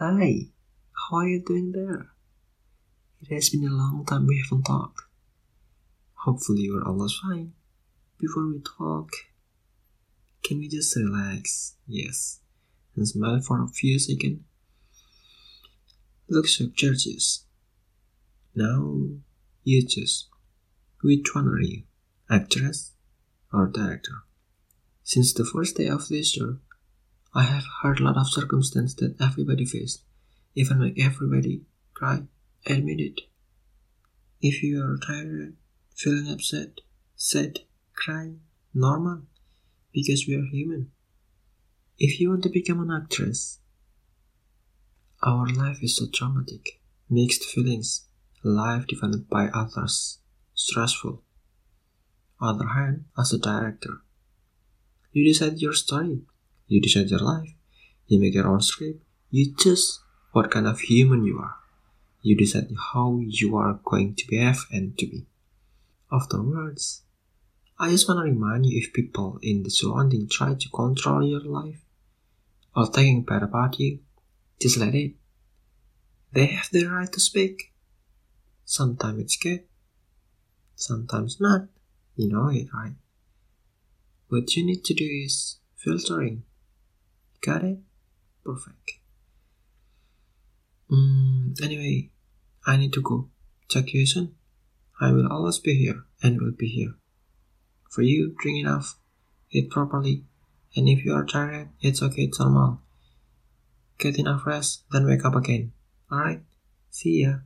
Hi, how are you doing there? It has been a long time we haven't talked. Hopefully, you're always fine. Before we talk, can we just relax? Yes, and smile for a few seconds. Look so gorgeous. Now, you choose. Which one are you, actress or director? Since the first day of this year, I have heard a lot of circumstances that everybody faced, even make everybody cry. Admit it. If you are tired, feeling upset, sad, crying, normal, because we are human. If you want to become an actress, our life is so traumatic, mixed feelings, life defined by others, stressful. On the Other hand, as a director, you decide your story, you decide your life, you make your own script, you choose what kind of human you are. You decide how you are going to behave and to be. Afterwards, I just want to remind you if people in the surrounding try to control your life or taking bad about you, just let it. They have the right to speak. Sometimes it's good, sometimes not. You know it, right? What you need to do is filtering. Got it? Perfect. Mm, anyway, I need to go. Check you soon. I will always be here and will be here. For you, drink enough, eat properly, and if you are tired, it's okay, it's normal. Get enough rest, then wake up again. Alright? See ya.